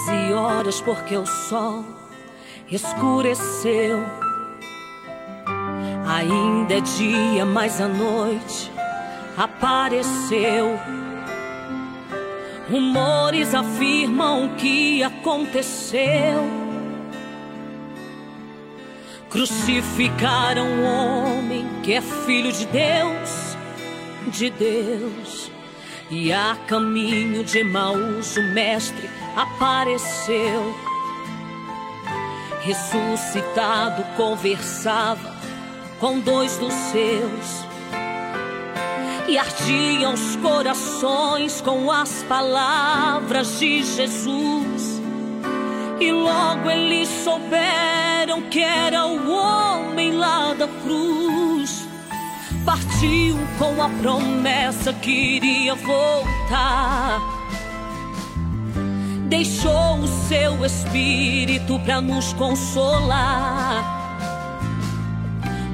doze horas porque o sol escureceu. Ainda é dia, mas a noite apareceu. Rumores afirmam que aconteceu. Crucificaram um homem que é filho de Deus, de Deus. E a caminho de Emaús o mestre apareceu. Ressuscitado conversava com dois dos seus. E ardiam os corações com as palavras de Jesus. E logo eles souberam que era o homem lá da cruz. Partiu com a promessa que iria voltar. Deixou o seu espírito para nos consolar.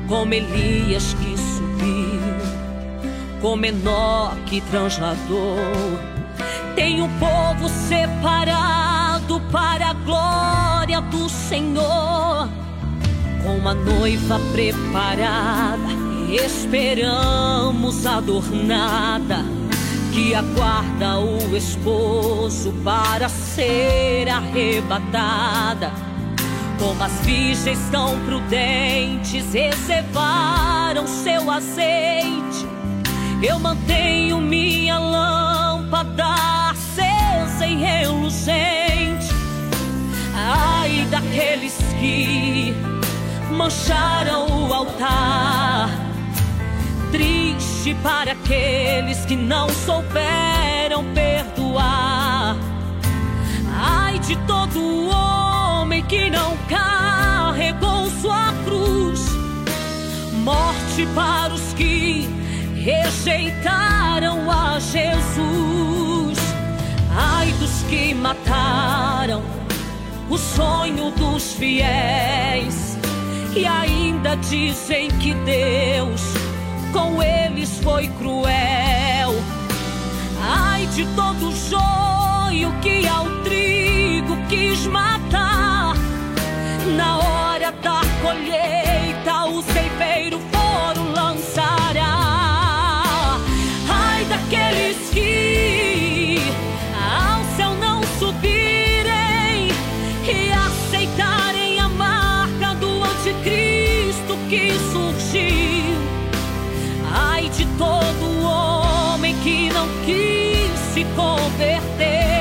Como Elias que subiu, como Enoque que transladou. Tem o povo separado para a glória do Senhor. Com uma noiva preparada esperamos adornada que aguarda o esposo para ser arrebatada. Como as virgens tão prudentes reservaram seu azeite, eu mantenho minha lâmpada acesa e reluzente. Ai daqueles que mancharam o altar triste para aqueles que não souberam perdoar. Ai de todo homem que não carregou sua cruz. Morte para os que rejeitaram a Jesus. Ai dos que mataram o sonho dos fiéis e ainda dizem que Deus com eles foi cruel. Ai de todo joio que ao trigo quis matar. Na hora da colheita, o ceifeiro foram lançará. Ai daqueles que ao céu não subirem e aceitarem a marca do anticristo que surgiu de todo homem que não quis se converter.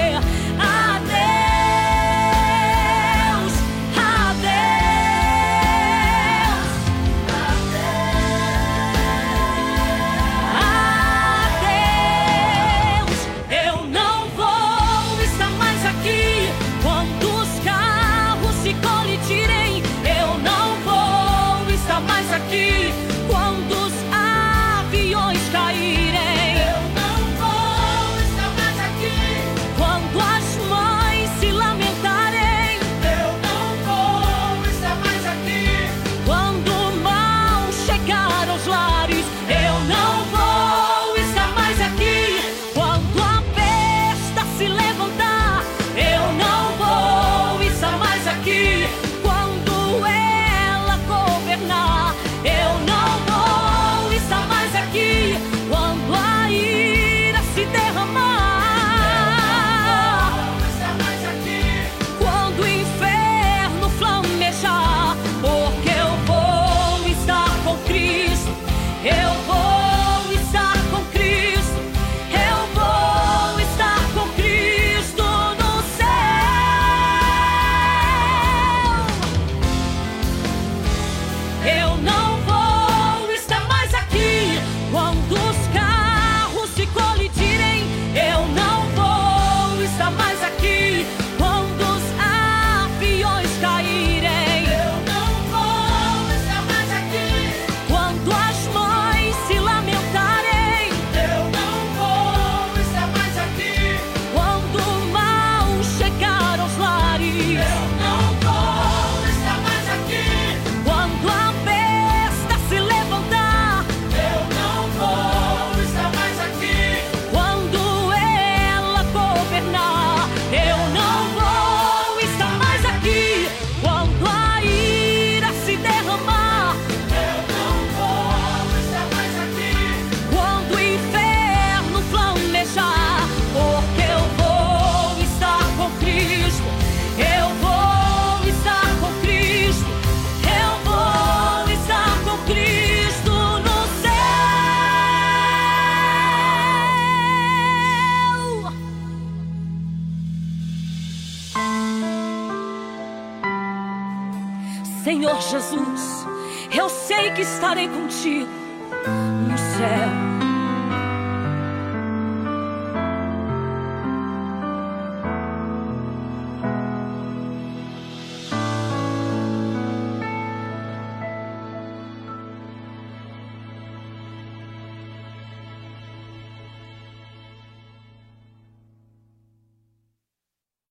Senhor Jesus, eu sei que estarei contigo no céu.